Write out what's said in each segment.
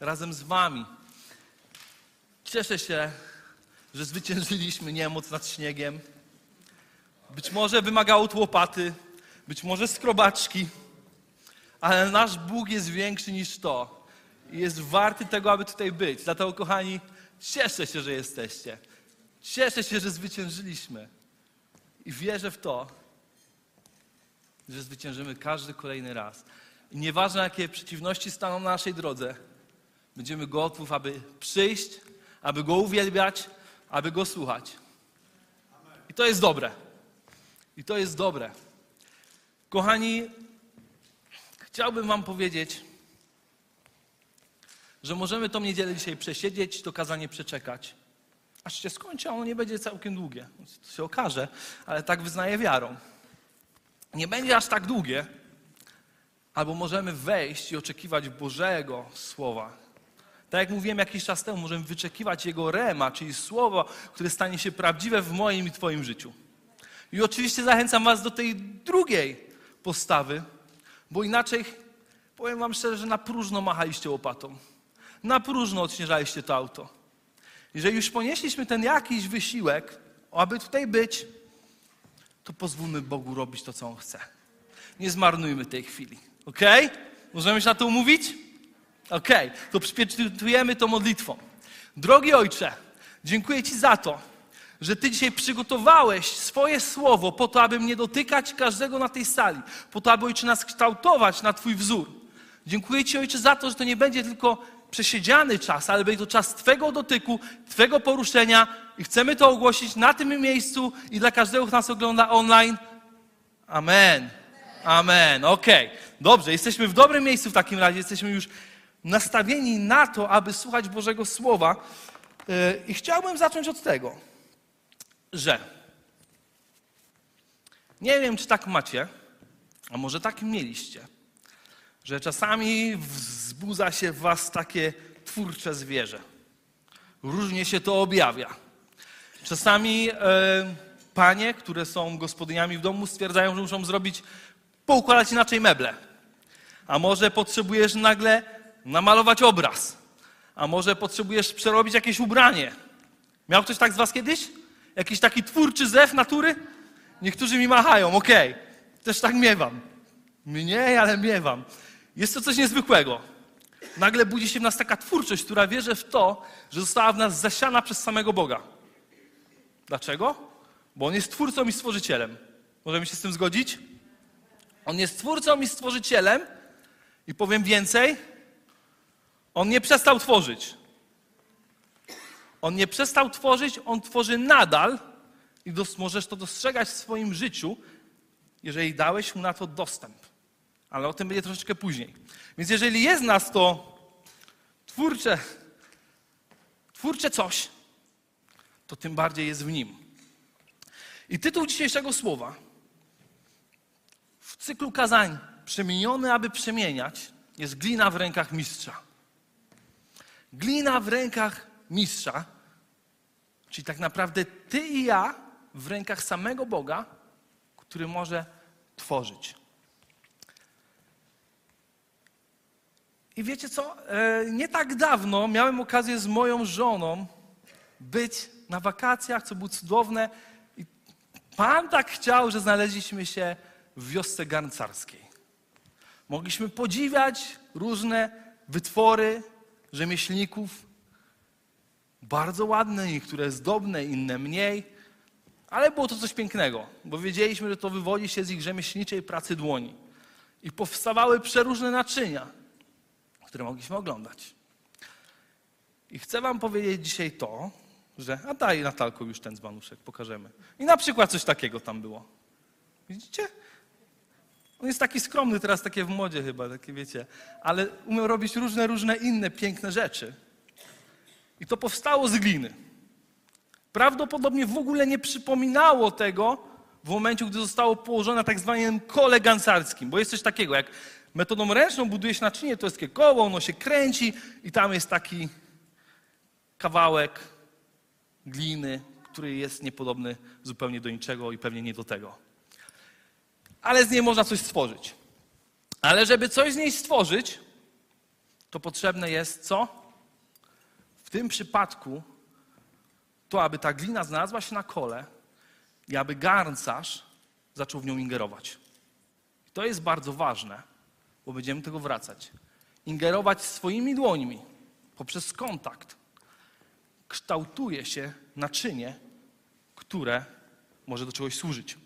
Razem z Wami. Cieszę się, że zwyciężyliśmy niemoc nad śniegiem. Być może wymagało to łopaty, być może skrobaczki, ale nasz Bóg jest większy niż to. I jest warty tego, aby tutaj być. Dlatego, kochani, cieszę się, że jesteście. Cieszę się, że zwyciężyliśmy. I wierzę w to, że zwyciężymy każdy kolejny raz. I nieważne, jakie przeciwności staną na naszej drodze, będziemy gotów, aby przyjść, aby Go uwielbiać, aby Go słuchać. I to jest dobre. I to jest dobre. Kochani, chciałbym Wam powiedzieć, że możemy tą niedzielę dzisiaj przesiedzieć, to kazanie przeczekać. Aż się skończy, a ono nie będzie całkiem długie. To się okaże, ale tak wyznaję wiarą. Nie będzie aż tak długie, albo możemy wejść i oczekiwać Bożego Słowa. Tak jak mówiłem jakiś czas temu, możemy wyczekiwać Jego rema, czyli słowo, które stanie się prawdziwe w moim i Twoim życiu. I oczywiście zachęcam Was do tej drugiej postawy, bo inaczej, powiem Wam szczerze, że na próżno machaliście łopatą. Na próżno odśnieżaliście to auto. Jeżeli już ponieśliśmy ten jakiś wysiłek, aby tutaj być, to pozwólmy Bogu robić to, co On chce. Nie zmarnujmy tej chwili. Ok? Możemy się na to umówić? Ok, to przypieczętujemy to modlitwą. Drogi Ojcze, dziękuję Ci za to, że Ty dzisiaj przygotowałeś swoje słowo po to, aby mnie dotykać każdego na tej sali, po to, aby Ojcze nas kształtować na Twój wzór. Dziękuję Ci Ojcze za to, że to nie będzie tylko przesiedziany czas, ale będzie to czas Twego dotyku, Twego poruszenia i chcemy to ogłosić na tym miejscu i dla każdego, kto nas ogląda online. Amen. Amen. Okej. Okay. Dobrze, jesteśmy w dobrym miejscu w takim razie. Jesteśmy już nastawieni na to, aby słuchać Bożego Słowa. I chciałbym zacząć od tego, że nie wiem, czy tak macie, a może tak mieliście, że czasami wzbudza się w was takie twórcze zwierzę. Różnie się to objawia. Czasami e, panie, które są gospodyniami w domu, stwierdzają, że muszą zrobić, poukładać inaczej meble. A może potrzebujesz nagle namalować obraz. A może potrzebujesz przerobić jakieś ubranie. Miał ktoś tak z was kiedyś? Jakiś taki twórczy zew natury? Niektórzy mi machają, okej. Okay. Też tak miewam. Mnie, ale miewam. Jest to coś niezwykłego. Nagle budzi się w nas taka twórczość, która wierzy w to, że została w nas zasiana przez samego Boga. Dlaczego? Bo On jest twórcą i stworzycielem. Możemy się z tym zgodzić? On jest twórcą i stworzycielem. I powiem więcej, on nie przestał tworzyć. On nie przestał tworzyć, on tworzy nadal i dos- możesz to dostrzegać w swoim życiu, jeżeli dałeś mu na to dostęp. Ale o tym będzie troszeczkę później. Więc jeżeli jest nas to twórcze, twórcze coś, to tym bardziej jest w nim. I tytuł dzisiejszego słowa w cyklu kazań Przemieniony, aby przemieniać jest glina w rękach mistrza. Glina w rękach mistrza, czyli tak naprawdę ty i ja w rękach samego Boga, który może tworzyć. I wiecie co? Nie tak dawno miałem okazję z moją żoną być na wakacjach, co było cudowne. I Pan tak chciał, że znaleźliśmy się w wiosce garncarskiej. Mogliśmy podziwiać różne wytwory rzemieślników. Bardzo ładne, niektóre zdobne, inne mniej. Ale było to coś pięknego, bo wiedzieliśmy, że to wywodzi się z ich rzemieślniczej pracy dłoni. I powstawały przeróżne naczynia, które mogliśmy oglądać. I chcę Wam powiedzieć dzisiaj to, że. A daj Natalko już ten dzbanuszek, pokażemy. I na przykład coś takiego tam było. Widzicie? On jest taki skromny teraz, takie w modzie chyba, takie wiecie, ale umiał robić różne, różne inne piękne rzeczy. I to powstało z gliny. Prawdopodobnie w ogóle nie przypominało tego w momencie, gdy zostało położone na tak zwanym kole gansarskim, bo jest coś takiego, jak metodą ręczną buduje się naczynie, to jest takie koło, ono się kręci i tam jest taki kawałek gliny, który jest niepodobny zupełnie do niczego i pewnie nie do tego. Ale z niej można coś stworzyć. Ale żeby coś z niej stworzyć, to potrzebne jest co? W tym przypadku to, aby ta glina znalazła się na kole i aby garncarz zaczął w nią ingerować. I to jest bardzo ważne, bo będziemy tego wracać. Ingerować swoimi dłońmi poprzez kontakt kształtuje się naczynie, które może do czegoś służyć.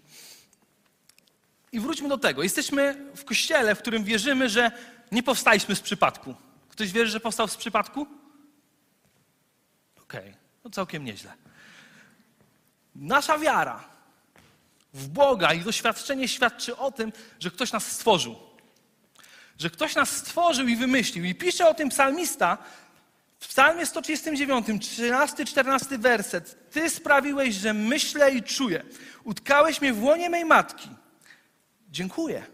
I wróćmy do tego. Jesteśmy w kościele, w którym wierzymy, że nie powstaliśmy z przypadku. Ktoś wierzy, że powstał z przypadku? Okej, okay. no całkiem nieźle. Nasza wiara w Boga i doświadczenie świadczy o tym, że ktoś nas stworzył. Że ktoś nas stworzył i wymyślił. I pisze o tym psalmista w psalmie 139, 13-14 werset. Ty sprawiłeś, że myślę i czuję. Utkałeś mnie w łonie mej matki. Dziękuję.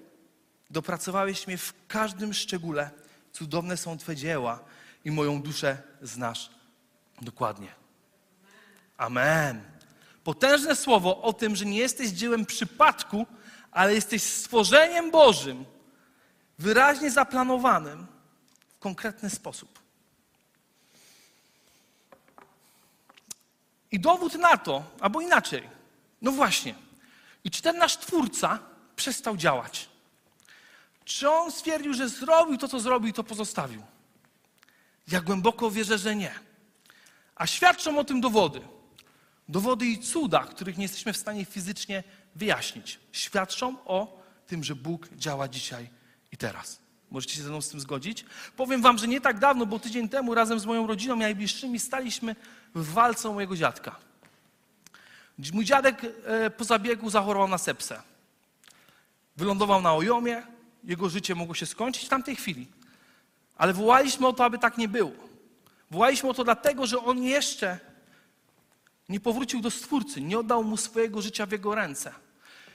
Dopracowałeś mnie w każdym szczególe. Cudowne są Twe dzieła i moją duszę znasz dokładnie. Amen. Potężne słowo o tym, że nie jesteś dziełem przypadku, ale jesteś stworzeniem Bożym, wyraźnie zaplanowanym w konkretny sposób. I dowód na to, albo inaczej, no właśnie, i czy ten nasz Twórca przestał działać? Czy on stwierdził, że zrobił to, co zrobił i to pozostawił? Ja głęboko wierzę, że nie. A świadczą o tym dowody. Dowody i cuda, których nie jesteśmy w stanie fizycznie wyjaśnić. Świadczą o tym, że Bóg działa dzisiaj i teraz. Możecie się ze mną z tym zgodzić? Powiem wam, że nie tak dawno, bo tydzień temu razem z moją rodziną najbliższymi staliśmy w walce o mojego dziadka. Mój dziadek e, po zabiegu zachorował na sepsę. Wylądował na ojomie, jego życie mogło się skończyć w tamtej chwili. Ale wołaliśmy o to, aby tak nie było. Wołaliśmy o to dlatego, że on jeszcze nie powrócił do Stwórcy, nie oddał mu swojego życia w jego ręce.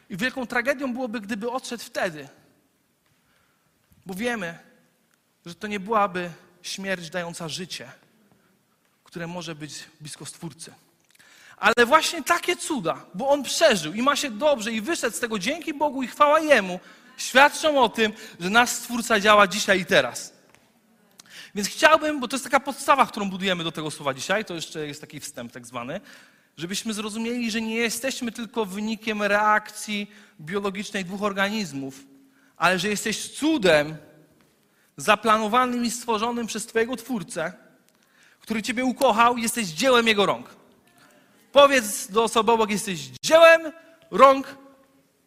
I wielką tragedią byłoby, gdyby odszedł wtedy. Bo wiemy, że to nie byłaby śmierć dająca życie, które może być blisko Stwórcy. Ale właśnie takie cuda, bo on przeżył i ma się dobrze i wyszedł z tego dzięki Bogu i chwała Jemu, świadczą o tym, że nasz Stwórca działa dzisiaj i teraz. Więc chciałbym, bo to jest taka podstawa, którą budujemy do tego słowa dzisiaj, to jeszcze jest taki wstęp tak zwany, żebyśmy zrozumieli, że nie jesteśmy tylko wynikiem reakcji biologicznej dwóch organizmów, ale że jesteś cudem zaplanowanym i stworzonym przez Twojego Twórcę, który Ciebie ukochał, jesteś dziełem Jego rąk. Powiedz do osoby obok, jesteś dziełem rąk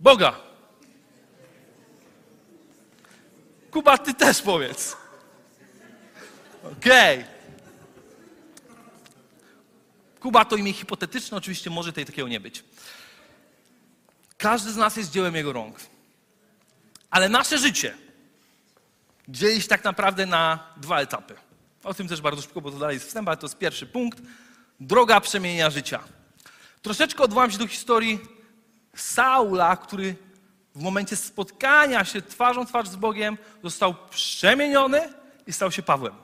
Boga. Kuba, ty też powiedz. Okej. Okay. Kuba to imię hipotetyczne, oczywiście może tej takiego nie być. Każdy z nas jest dziełem jego rąk. Ale nasze życie dzieli się tak naprawdę na dwa etapy. O tym też bardzo szybko, bo to dalej jest wstęp, ale to jest pierwszy punkt. Droga przemienia życia. Troszeczkę odwołam się do historii Saula, który w momencie spotkania się twarzą twarz z Bogiem został przemieniony i stał się Pawłem.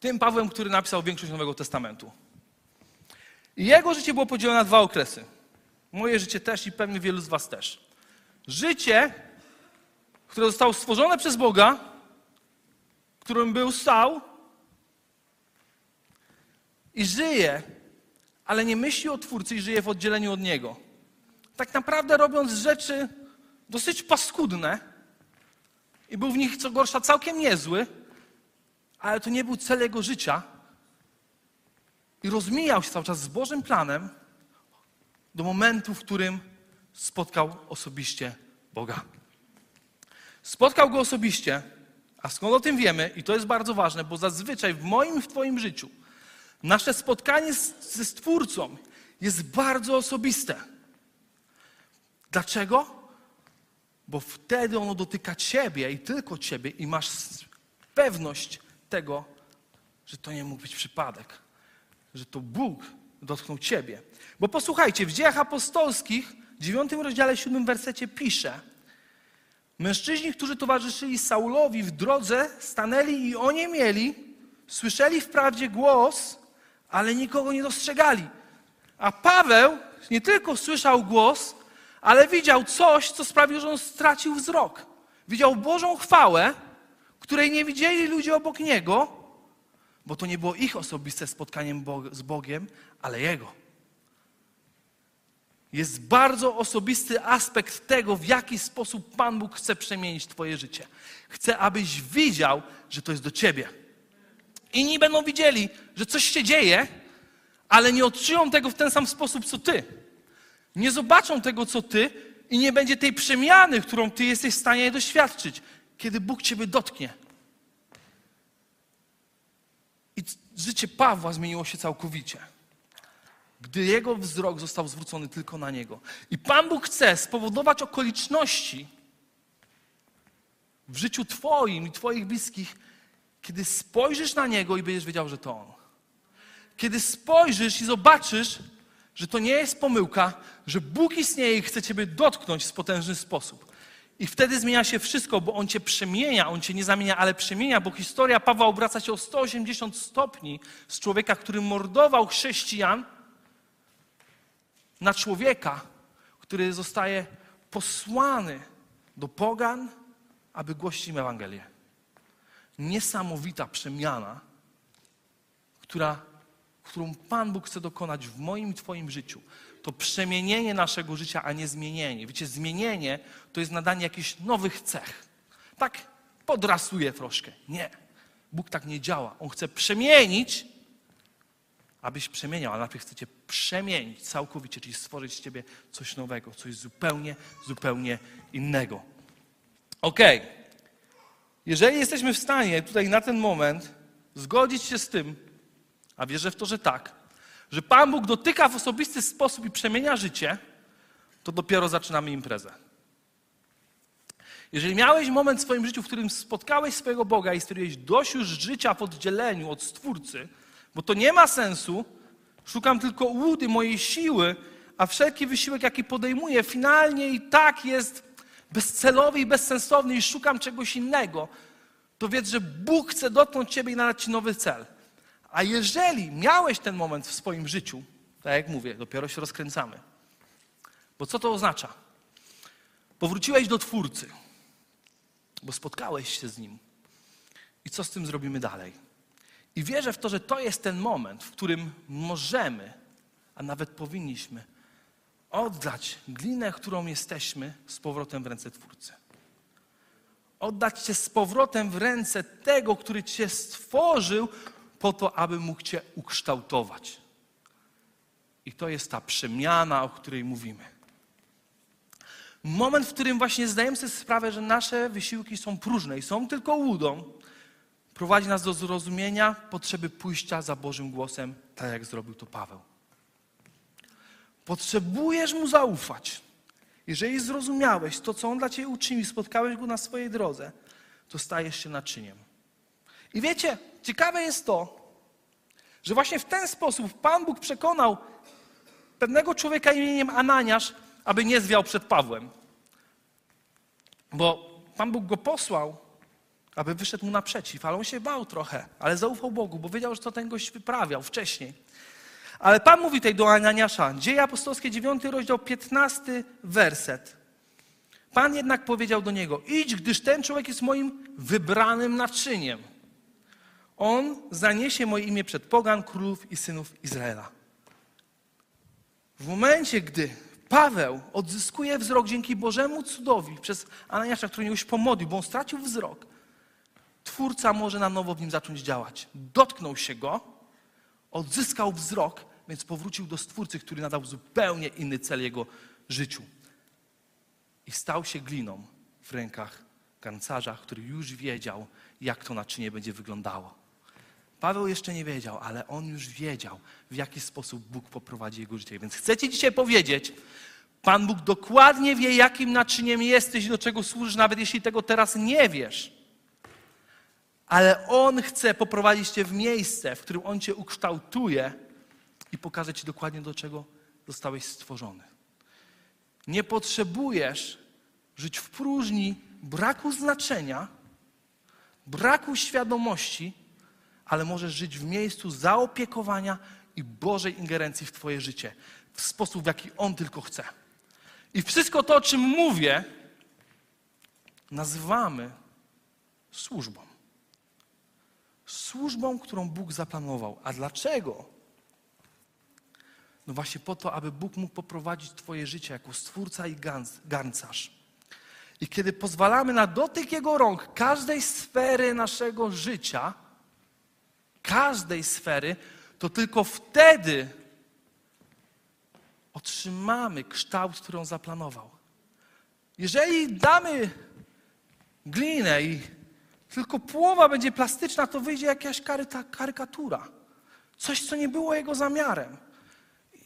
Tym Pawłem, który napisał większość Nowego Testamentu. Jego życie było podzielone na dwa okresy. Moje życie też i pewnie wielu z Was też. Życie, które zostało stworzone przez Boga, którym był Saul, i żyje, ale nie myśli o Twórcy i żyje w oddzieleniu od Niego. Tak naprawdę robiąc rzeczy dosyć paskudne i był w nich, co gorsza, całkiem niezły, ale to nie był cel jego życia. I rozmijał się cały czas z Bożym planem do momentu, w którym spotkał osobiście Boga. Spotkał go osobiście, a skąd o tym wiemy, i to jest bardzo ważne, bo zazwyczaj w moim w Twoim życiu nasze spotkanie z, ze Stwórcą jest bardzo osobiste. Dlaczego? Bo wtedy ono dotyka ciebie i tylko ciebie i masz pewność tego, że to nie mógł być przypadek, że to Bóg dotknął ciebie. Bo posłuchajcie, w dziejach apostolskich, w 9 rozdziale, 7 wersecie pisze, mężczyźni, którzy towarzyszyli Saulowi w drodze, stanęli i oni mieli, słyszeli wprawdzie głos, ale nikogo nie dostrzegali. A Paweł nie tylko słyszał głos, ale widział coś, co sprawiło, że on stracił wzrok. Widział Bożą chwałę, której nie widzieli ludzie obok niego, bo to nie było ich osobiste spotkanie z Bogiem, ale Jego. Jest bardzo osobisty aspekt tego, w jaki sposób Pan Bóg chce przemienić Twoje życie. Chce, abyś widział, że to jest do Ciebie. Inni będą widzieli, że coś się dzieje, ale nie odczują tego w ten sam sposób, co Ty. Nie zobaczą tego, co Ty i nie będzie tej przemiany, którą Ty jesteś w stanie doświadczyć, kiedy Bóg Ciebie dotknie. I życie Pawła zmieniło się całkowicie, gdy jego wzrok został zwrócony tylko na niego. I Pan Bóg chce spowodować okoliczności w życiu Twoim i Twoich bliskich, kiedy spojrzysz na niego i będziesz wiedział, że to on. Kiedy spojrzysz i zobaczysz, że to nie jest pomyłka, że Bóg istnieje i chce Ciebie dotknąć w potężny sposób. I wtedy zmienia się wszystko, bo On cię przemienia, On cię nie zamienia, ale przemienia, bo historia Pawła obraca się o 180 stopni z człowieka, który mordował chrześcijan, na człowieka, który zostaje posłany do pogan, aby głosić im Ewangelię. Niesamowita przemiana, która, którą Pan Bóg chce dokonać w moim i Twoim życiu to przemienienie naszego życia, a nie zmienienie. Wiecie, zmienienie to jest nadanie jakichś nowych cech. Tak podrasuje troszkę. Nie. Bóg tak nie działa. On chce przemienić, abyś przemieniał, ale najpierw chcecie przemienić całkowicie, czyli stworzyć z ciebie coś nowego, coś zupełnie, zupełnie innego. Ok. Jeżeli jesteśmy w stanie tutaj na ten moment zgodzić się z tym, a wierzę w to, że tak, że Pan Bóg dotyka w osobisty sposób i przemienia życie, to dopiero zaczynamy imprezę. Jeżeli miałeś moment w swoim życiu, w którym spotkałeś swojego Boga i stwierdziłeś dość już życia w oddzieleniu od Stwórcy, bo to nie ma sensu, szukam tylko łudy mojej siły, a wszelki wysiłek, jaki podejmuję, finalnie i tak jest bezcelowy i bezsensowny i szukam czegoś innego, to wiedz, że Bóg chce dotknąć Ciebie i nadać Ci nowy cel. A jeżeli miałeś ten moment w swoim życiu, tak jak mówię, dopiero się rozkręcamy. Bo co to oznacza? Powróciłeś do Twórcy, bo spotkałeś się z Nim. I co z tym zrobimy dalej? I wierzę w to, że to jest ten moment, w którym możemy, a nawet powinniśmy, oddać glinę, którą jesteśmy, z powrotem w ręce Twórcy. Oddać Cię z powrotem w ręce tego, który Cię stworzył, po to, aby mógł Cię ukształtować. I to jest ta przemiana, o której mówimy. Moment, w którym właśnie zdajemy sobie sprawę, że nasze wysiłki są próżne i są tylko łudą, prowadzi nas do zrozumienia potrzeby pójścia za Bożym głosem, tak jak zrobił to Paweł. Potrzebujesz mu zaufać. Jeżeli zrozumiałeś to, co on dla ciebie uczynił, spotkałeś go na swojej drodze, to stajesz się naczyniem. I wiecie, ciekawe jest to, że właśnie w ten sposób Pan Bóg przekonał pewnego człowieka imieniem Ananiasz, aby nie zwiał przed Pawłem. Bo Pan Bóg go posłał, aby wyszedł mu naprzeciw, ale on się bał trochę, ale zaufał Bogu, bo wiedział, że to ten gość wyprawiał wcześniej. Ale Pan mówi tutaj do Ananiasza, Dzieje apostolskie, 9 rozdział, 15 werset. Pan jednak powiedział do niego, idź, gdyż ten człowiek jest moim wybranym naczyniem. On zaniesie moje imię przed pogan, królów i synów Izraela. W momencie, gdy Paweł odzyskuje wzrok dzięki Bożemu cudowi przez Ananiasza, który już pomodlił, bo on stracił wzrok, Twórca może na nowo w nim zacząć działać. Dotknął się go, odzyskał wzrok, więc powrócił do Stwórcy, który nadał zupełnie inny cel jego życiu. I stał się gliną w rękach garncarza, który już wiedział, jak to naczynie będzie wyglądało. Paweł jeszcze nie wiedział, ale on już wiedział, w jaki sposób Bóg poprowadzi jego życie. Więc chcę Ci dzisiaj powiedzieć, Pan Bóg dokładnie wie, jakim naczyniem jesteś i do czego służysz, nawet jeśli tego teraz nie wiesz. Ale On chce poprowadzić cię w miejsce, w którym On cię ukształtuje i pokaże ci dokładnie, do czego zostałeś stworzony. Nie potrzebujesz żyć w próżni braku znaczenia, braku świadomości, ale możesz żyć w miejscu zaopiekowania i Bożej ingerencji w Twoje życie w sposób, w jaki On tylko chce. I wszystko to, o czym mówię, nazywamy służbą. Służbą, którą Bóg zaplanował. A dlaczego? No właśnie po to, aby Bóg mógł poprowadzić Twoje życie jako stwórca i garncarz. I kiedy pozwalamy na dotyk Jego rąk każdej sfery naszego życia, każdej sfery, to tylko wtedy otrzymamy kształt, który On zaplanował. Jeżeli damy glinę i tylko połowa będzie plastyczna, to wyjdzie jakaś karykatura. Coś, co nie było Jego zamiarem.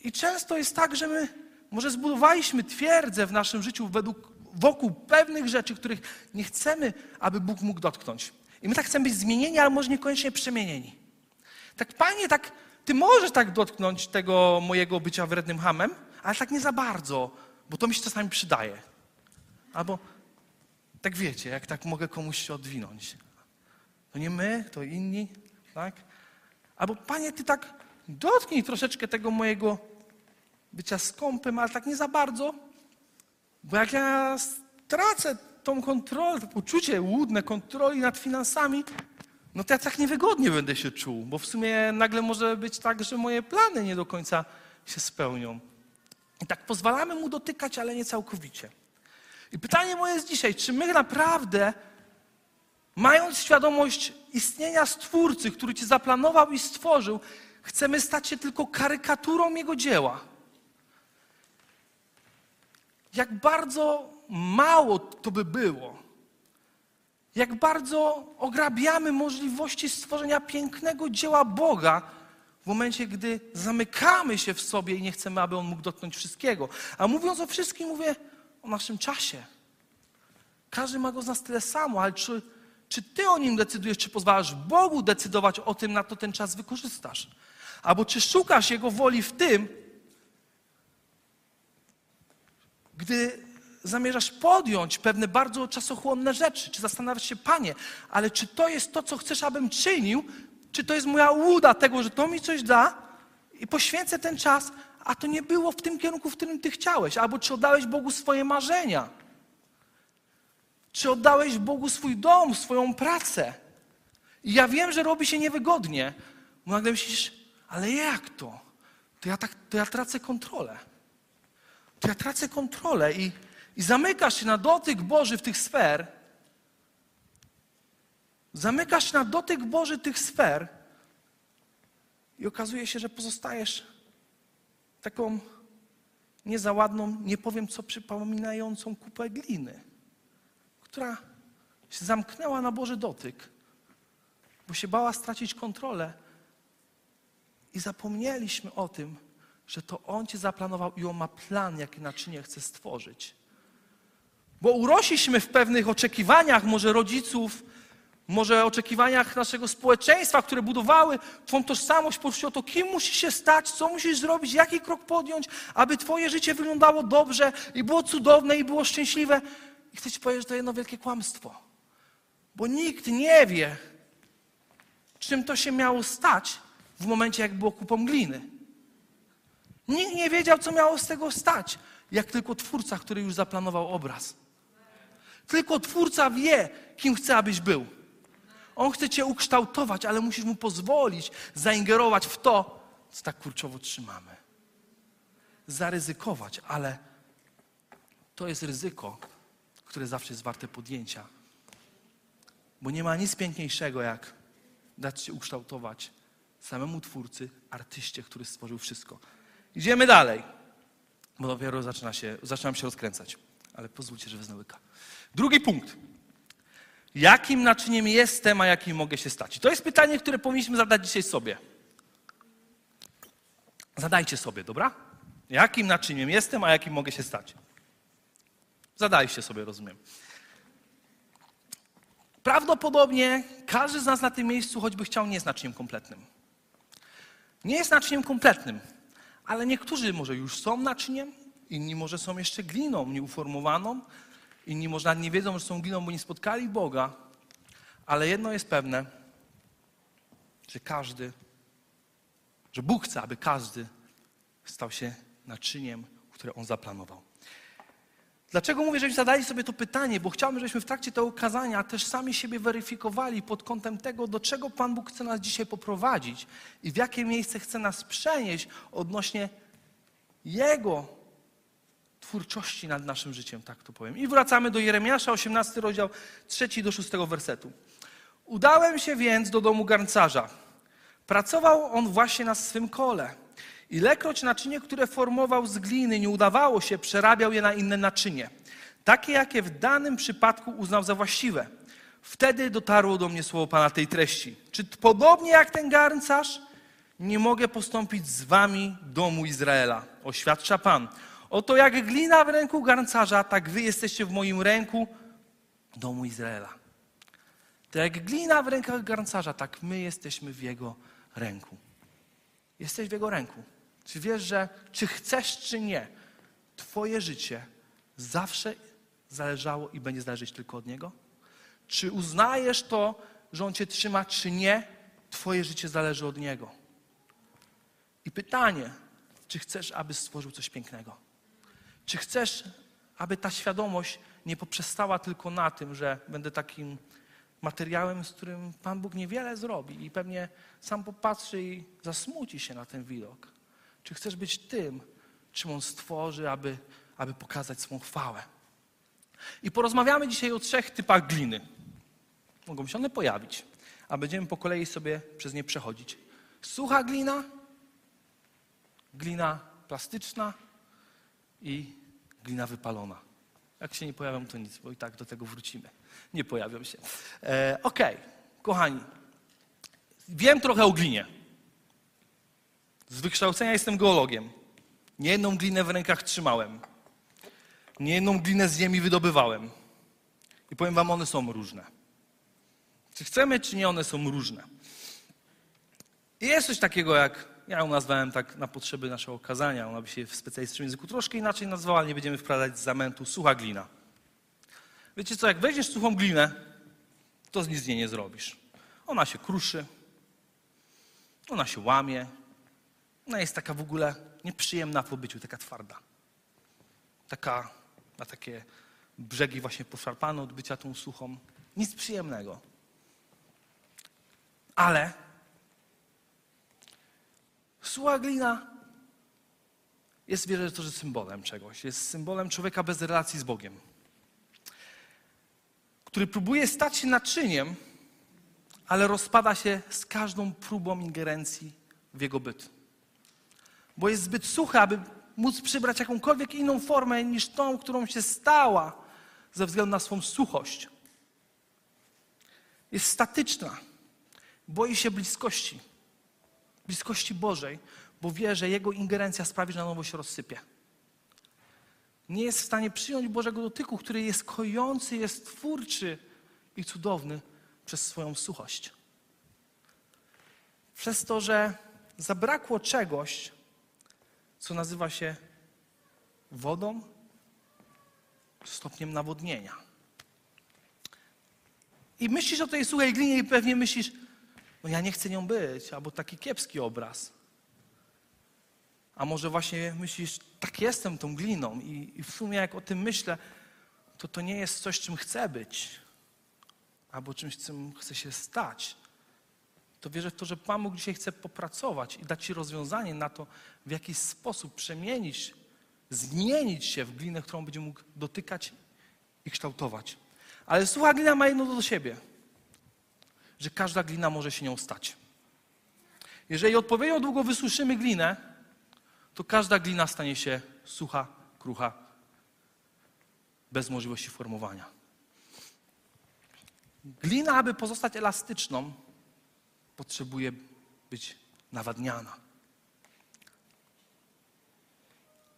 I często jest tak, że my może zbudowaliśmy twierdzę w naszym życiu według, wokół pewnych rzeczy, których nie chcemy, aby Bóg mógł dotknąć. I my tak chcemy być zmienieni, ale może niekoniecznie przemienieni. Tak, Panie, tak, Ty możesz tak dotknąć tego mojego bycia wrednym hamem, ale tak nie za bardzo, bo to mi się czasami przydaje. Albo, tak wiecie, jak tak mogę komuś się odwinąć. To nie my, to inni, tak? Albo, Panie, Ty tak dotknij troszeczkę tego mojego bycia skąpym, ale tak nie za bardzo, bo jak ja stracę tą kontrolę, to poczucie łudne kontroli nad finansami, no to ja tak niewygodnie będę się czuł, bo w sumie nagle może być tak, że moje plany nie do końca się spełnią. I tak pozwalamy mu dotykać, ale nie całkowicie. I pytanie moje jest dzisiaj, czy my naprawdę, mając świadomość istnienia Stwórcy, który Cię zaplanował i stworzył, chcemy stać się tylko karykaturą Jego dzieła? Jak bardzo mało to by było, jak bardzo ograbiamy możliwości stworzenia pięknego dzieła Boga w momencie, gdy zamykamy się w sobie i nie chcemy, aby On mógł dotknąć wszystkiego. A mówiąc o wszystkim, mówię o naszym czasie. Każdy ma go z nas tyle samo, ale czy, czy Ty o nim decydujesz, czy pozwalasz Bogu decydować o tym, na to ten czas wykorzystasz? Albo czy szukasz Jego woli w tym, gdy zamierzasz podjąć pewne bardzo czasochłonne rzeczy, czy zastanawiasz się, Panie, ale czy to jest to, co chcesz, abym czynił, czy to jest moja łuda tego, że to mi coś da i poświęcę ten czas, a to nie było w tym kierunku, w którym Ty chciałeś, albo czy oddałeś Bogu swoje marzenia, czy oddałeś Bogu swój dom, swoją pracę. I ja wiem, że robi się niewygodnie, bo nagle myślisz, ale jak to? To ja, tak, to ja tracę kontrolę. To ja tracę kontrolę i i zamykasz się na dotyk Boży w tych sfer, zamykasz się na dotyk Boży tych sfer i okazuje się, że pozostajesz taką niezaładną, nie powiem co, przypominającą kupę gliny, która się zamknęła na Boży dotyk, bo się bała stracić kontrolę i zapomnieliśmy o tym, że to On Cię zaplanował i On ma plan, jakie naczynie chce stworzyć. Bo urośliśmy w pewnych oczekiwaniach, może rodziców, może oczekiwaniach naszego społeczeństwa, które budowały Twą tożsamość, poczucie o to, kim musisz się stać, co musisz zrobić, jaki krok podjąć, aby Twoje życie wyglądało dobrze i było cudowne i było szczęśliwe. I chcę Ci powiedzieć, że to jedno wielkie kłamstwo. Bo nikt nie wie, czym to się miało stać w momencie, jak było kupą gliny. Nikt nie wiedział, co miało z tego stać, jak tylko Twórca, który już zaplanował obraz. Tylko Twórca wie, kim chce, abyś był. On chce Cię ukształtować, ale musisz Mu pozwolić zaingerować w to, co tak kurczowo trzymamy. Zaryzykować, ale to jest ryzyko, które zawsze jest warte podjęcia. Bo nie ma nic piękniejszego, jak dać się ukształtować samemu Twórcy, artyście, który stworzył wszystko. Idziemy dalej, bo dopiero zaczyna się, zaczynam się rozkręcać. Ale pozwólcie, że wezmę łyka. Drugi punkt. Jakim naczyniem jestem, a jakim mogę się stać? To jest pytanie, które powinniśmy zadać dzisiaj sobie. Zadajcie sobie, dobra? Jakim naczyniem jestem, a jakim mogę się stać? Zadaliście sobie, rozumiem. Prawdopodobnie każdy z nas na tym miejscu, choćby chciał, nie jest naczyniem kompletnym. Nie jest naczyniem kompletnym, ale niektórzy może już są naczyniem, inni może są jeszcze gliną nieuformowaną, inni może nie wiedzą, że są gliną, bo nie spotkali Boga. Ale jedno jest pewne, że każdy, że Bóg chce, aby każdy stał się naczyniem, które On zaplanował. Dlaczego mówię, żebyśmy zadali sobie to pytanie? Bo chciałbym, żebyśmy w trakcie tego kazania też sami siebie weryfikowali pod kątem tego, do czego Pan Bóg chce nas dzisiaj poprowadzić i w jakie miejsce chce nas przenieść odnośnie Jego twórczości nad naszym życiem, tak to powiem. I wracamy do Jeremiasza, 18 rozdział, 3 do 6 wersetu. Udałem się więc do domu garncarza. Pracował on właśnie na swym kole. Ilekroć naczynie, które formował z gliny, nie udawało się, przerabiał je na inne naczynie, takie jakie w danym przypadku uznał za właściwe. Wtedy dotarło do mnie słowo Pana tej treści. Czy podobnie jak ten garncarz, nie mogę postąpić z wami, domu Izraela, oświadcza Pan. Oto jak glina w ręku garncarza, tak wy jesteście w moim ręku, domu Izraela. To jak glina w rękach garncarza, tak my jesteśmy w jego ręku. Jesteś w jego ręku. Czy wiesz, że czy chcesz, czy nie, Twoje życie zawsze zależało i będzie zależeć tylko od Niego? Czy uznajesz to, że On Cię trzyma, czy nie, Twoje życie zależy od Niego? I pytanie, czy chcesz, aby stworzył coś pięknego? Czy chcesz, aby ta świadomość nie poprzestała tylko na tym, że będę takim materiałem, z którym Pan Bóg niewiele zrobi i pewnie sam popatrzy i zasmuci się na ten widok? Czy chcesz być tym, czym On stworzy, aby, aby pokazać swą chwałę? I porozmawiamy dzisiaj o trzech typach gliny. Mogą się one pojawić, a będziemy po kolei sobie przez nie przechodzić. Sucha glina, glina plastyczna i glina wypalona. Jak się nie pojawią, to nic, bo i tak do tego wrócimy. Nie pojawią się. E, Okej, okay. kochani. Wiem trochę o glinie. Z wykształcenia jestem geologiem. Nie jedną glinę w rękach trzymałem. Nie jedną glinę z ziemi wydobywałem. I powiem wam, one są różne. Czy chcemy, czy nie, one są różne. I jest coś takiego jak, ja ją nazwałem tak na potrzeby naszego kazania, ona by się w specjalistycznym języku troszkę inaczej nazwała, ale nie będziemy wprowadzać z zamętu, sucha glina. Wiecie co, jak weźmiesz suchą glinę, to z nic z niej nie zrobisz. Ona się kruszy, ona się łamie, ona jest taka w ogóle nieprzyjemna w obyciu, taka twarda. Taka, na takie brzegi właśnie poszarpane od bycia tą suchą. Nic przyjemnego. Ale sucha glina jest wierzę, że symbolem czegoś. Jest symbolem człowieka bez relacji z Bogiem. Który próbuje stać się naczyniem, ale rozpada się z każdą próbą ingerencji w jego byt bo jest zbyt sucha, aby móc przybrać jakąkolwiek inną formę niż tą, którą się stała ze względu na swą suchość. Jest statyczna, boi się bliskości, bliskości Bożej, bo wie, że Jego ingerencja sprawi, że na nowo się rozsypie. Nie jest w stanie przyjąć Bożego dotyku, który jest kojący, jest twórczy i cudowny przez swoją suchość. Przez to, że zabrakło czegoś, co nazywa się wodą, stopniem nawodnienia. I myślisz o tej suchej glinie i pewnie myślisz, no ja nie chcę nią być, albo taki kiepski obraz. A może właśnie myślisz, tak jestem tą gliną i, i w sumie jak o tym myślę, to to nie jest coś, czym chcę być, albo czymś, czym chcę się stać to wierzę w to, że Pan Bóg dzisiaj chce popracować i dać Ci rozwiązanie na to, w jaki sposób przemienić, zmienić się w glinę, którą będzie mógł dotykać i kształtować. Ale sucha glina ma jedno do siebie, że każda glina może się nią stać. Jeżeli odpowiednio długo wysuszymy glinę, to każda glina stanie się sucha, krucha, bez możliwości formowania. Glina, aby pozostać elastyczną, potrzebuje być nawadniana.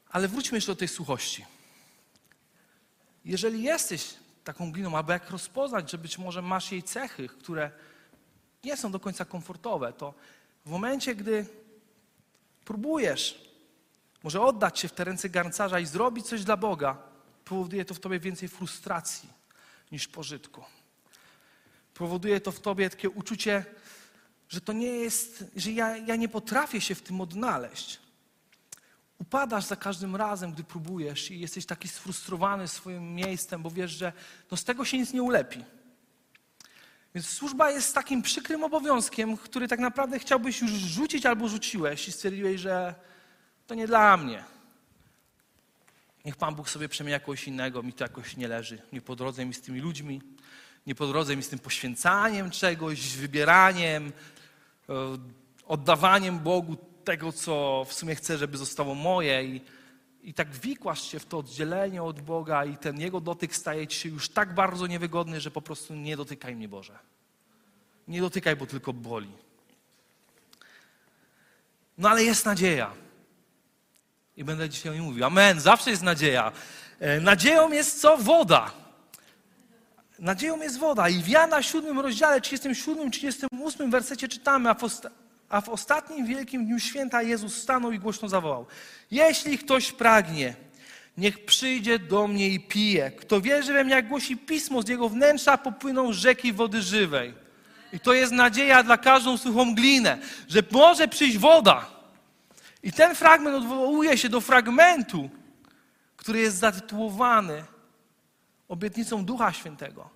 Ale wróćmy jeszcze do tej suchości. Jeżeli jesteś taką gliną, albo jak rozpoznać, że być może masz jej cechy, które nie są do końca komfortowe, to w momencie, gdy próbujesz może oddać się w te ręce garncarza i zrobić coś dla Boga, powoduje to w tobie więcej frustracji niż pożytku. Powoduje to w tobie takie uczucie, że to nie jest, że ja, ja nie potrafię się w tym odnaleźć. Upadasz za każdym razem, gdy próbujesz i jesteś taki sfrustrowany swoim miejscem, bo wiesz, że no z tego się nic nie ulepi. Więc służba jest takim przykrym obowiązkiem, który tak naprawdę chciałbyś już rzucić albo rzuciłeś i stwierdziłeś, że to nie dla mnie. Niech Pan Bóg sobie przemie jakoś innego, mi to jakoś nie leży. Nie po drodze mi z tymi ludźmi, nie po drodze mi z tym poświęcaniem czegoś, wybieraniem, e, oddawaniem Bogu tego, co w sumie chcę, żeby zostało moje. I, I tak wikłasz się w to oddzielenie od Boga i ten Jego dotyk staje ci się już tak bardzo niewygodny, że po prostu nie dotykaj mnie, Boże. Nie dotykaj, bo tylko boli. No ale jest nadzieja. I będę dzisiaj o niej mówił. Amen. Zawsze jest nadzieja. E, Nadzieją jest co? Woda. Nadzieją jest woda. I w Jana 7 rozdziale 37, 38 wersecie czytamy, a w, osta- a w ostatnim wielkim dniu święta Jezus stanął i głośno zawołał. Jeśli ktoś pragnie, niech przyjdzie do mnie i pije. Kto wierzy we mnie, jak głosi pismo, z jego wnętrza popłyną rzeki wody żywej. I to jest nadzieja dla każdą suchą glinę, że może przyjść woda. I ten fragment odwołuje się do fragmentu, który jest zatytułowany obietnicą Ducha Świętego.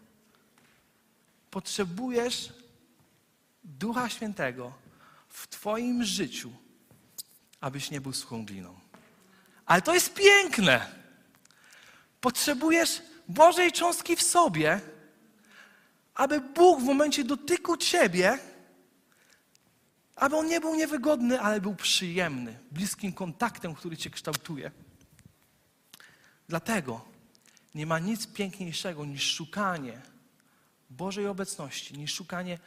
Potrzebujesz Ducha Świętego w Twoim życiu, abyś nie był suchą gliną. Ale to jest piękne. Potrzebujesz Bożej cząstki w sobie, aby Bóg w momencie dotyku Ciebie, aby on nie był niewygodny, ale był przyjemny, bliskim kontaktem, który Cię kształtuje. Dlatego nie ma nic piękniejszego niż szukanie Bożej obecności, niż szukanie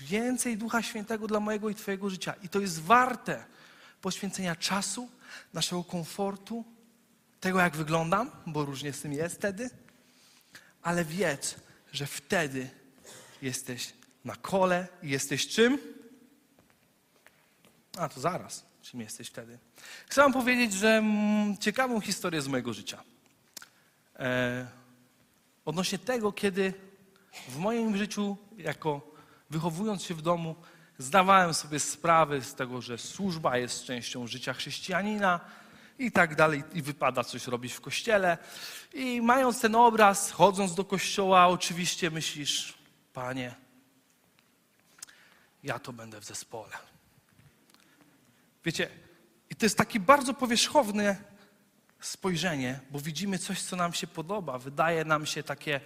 więcej Ducha Świętego dla mojego i Twojego życia. I to jest warte poświęcenia czasu, naszego komfortu, tego jak wyglądam, bo różnie z tym jest wtedy, ale wiedz, że wtedy jesteś na kole i jesteś czym? A to zaraz, czym jesteś wtedy? Chcę Wam powiedzieć, że mm, ciekawą historię z mojego życia. E, odnośnie tego, kiedy w moim życiu, jako wychowując się w domu, zdawałem sobie sprawę z tego, że służba jest częścią życia chrześcijanina i tak dalej, i wypada coś robić w kościele. I mając ten obraz, chodząc do kościoła, oczywiście myślisz, panie, ja to będę w zespole. Wiecie, i to jest takie bardzo powierzchowne spojrzenie, bo widzimy coś, co nam się podoba, wydaje nam się takie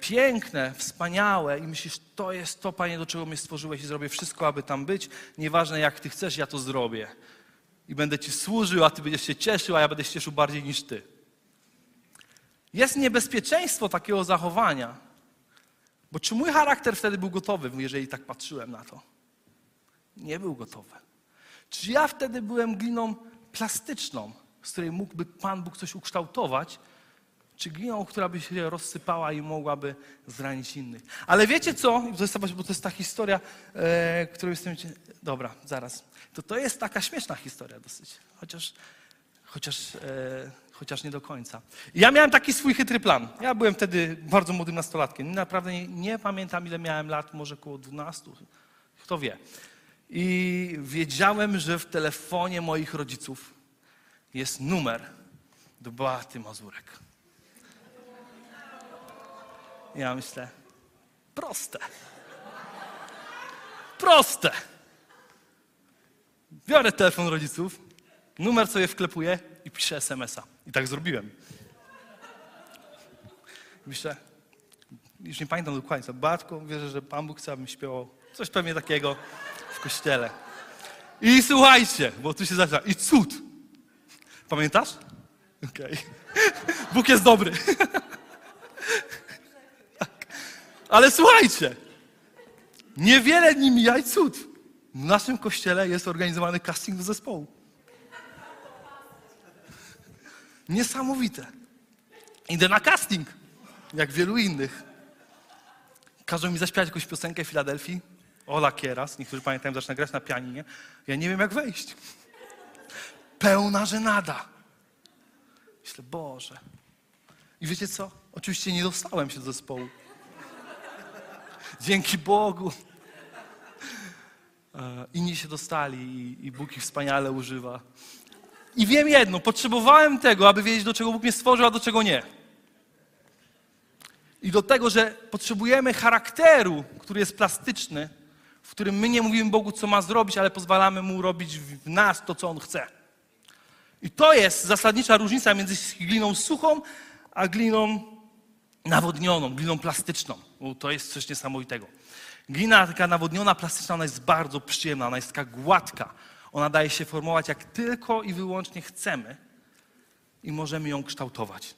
piękne, wspaniałe i myślisz, to jest to, Panie, do czego mnie stworzyłeś i zrobię wszystko, aby tam być. Nieważne jak Ty chcesz, ja to zrobię. I będę Ci służył, a Ty będziesz się cieszył, a ja będę się cieszył bardziej niż Ty. Jest niebezpieczeństwo takiego zachowania, bo czy mój charakter wtedy był gotowy, jeżeli tak patrzyłem na to? Nie był gotowy. Czy ja wtedy byłem gliną plastyczną, z której mógłby Pan Bóg coś ukształtować, czy gliną, która by się rozsypała i mogłaby zranić innych. Ale wiecie co? Bo to jest ta historia, e, którą jestem... Dobra, zaraz. To, to jest taka śmieszna historia dosyć, chociaż, chociaż, e, chociaż nie do końca. Ja miałem taki swój chytry plan. Ja byłem wtedy bardzo młodym nastolatkiem. Naprawdę nie, nie pamiętam, ile miałem lat, może około 12, kto wie. I wiedziałem, że w telefonie moich rodziców jest numer do Beaty Mazurek. Ja myślę, proste. Proste. Biorę telefon rodziców, numer sobie wklepuję i piszę SMS-a. I tak zrobiłem. Myślę, już nie pamiętam dokładnie co, Batko, wierzę, że Pan Bóg chce, abym śpiewał coś pewnie takiego w kościele. I słuchajcie, bo tu się zaczyna. I cud. Pamiętasz? Okej. Bóg jest dobry. Ale słuchajcie, niewiele dni mija i cud. W naszym kościele jest organizowany casting do zespołu. Niesamowite. Idę na casting, jak wielu innych. Każą mi zaśpiewać jakąś piosenkę Filadelfii. Ola Kieras, niektórzy pamiętają, zaczyna grać na pianinie. Ja nie wiem, jak wejść. Pełna żenada. Myślę, Boże. I wiecie co? Oczywiście nie dostałem się do zespołu. Dzięki Bogu. E, Inni się dostali i, Bóg ich wspaniale używa. I wiem jedno, potrzebowałem tego, aby wiedzieć, do czego Bóg mnie stworzył, a do czego nie. I do tego, że potrzebujemy charakteru, który jest plastyczny, w którym my nie mówimy Bogu, co ma zrobić, ale pozwalamy Mu robić w nas to, co On chce. I to jest zasadnicza różnica między gliną suchą, a gliną nawodnioną, gliną plastyczną. To jest coś niesamowitego. Glina taka nawodniona, plastyczna, ona jest bardzo przyjemna, ona jest taka gładka. Ona daje się formować jak tylko i wyłącznie chcemy i możemy ją kształtować.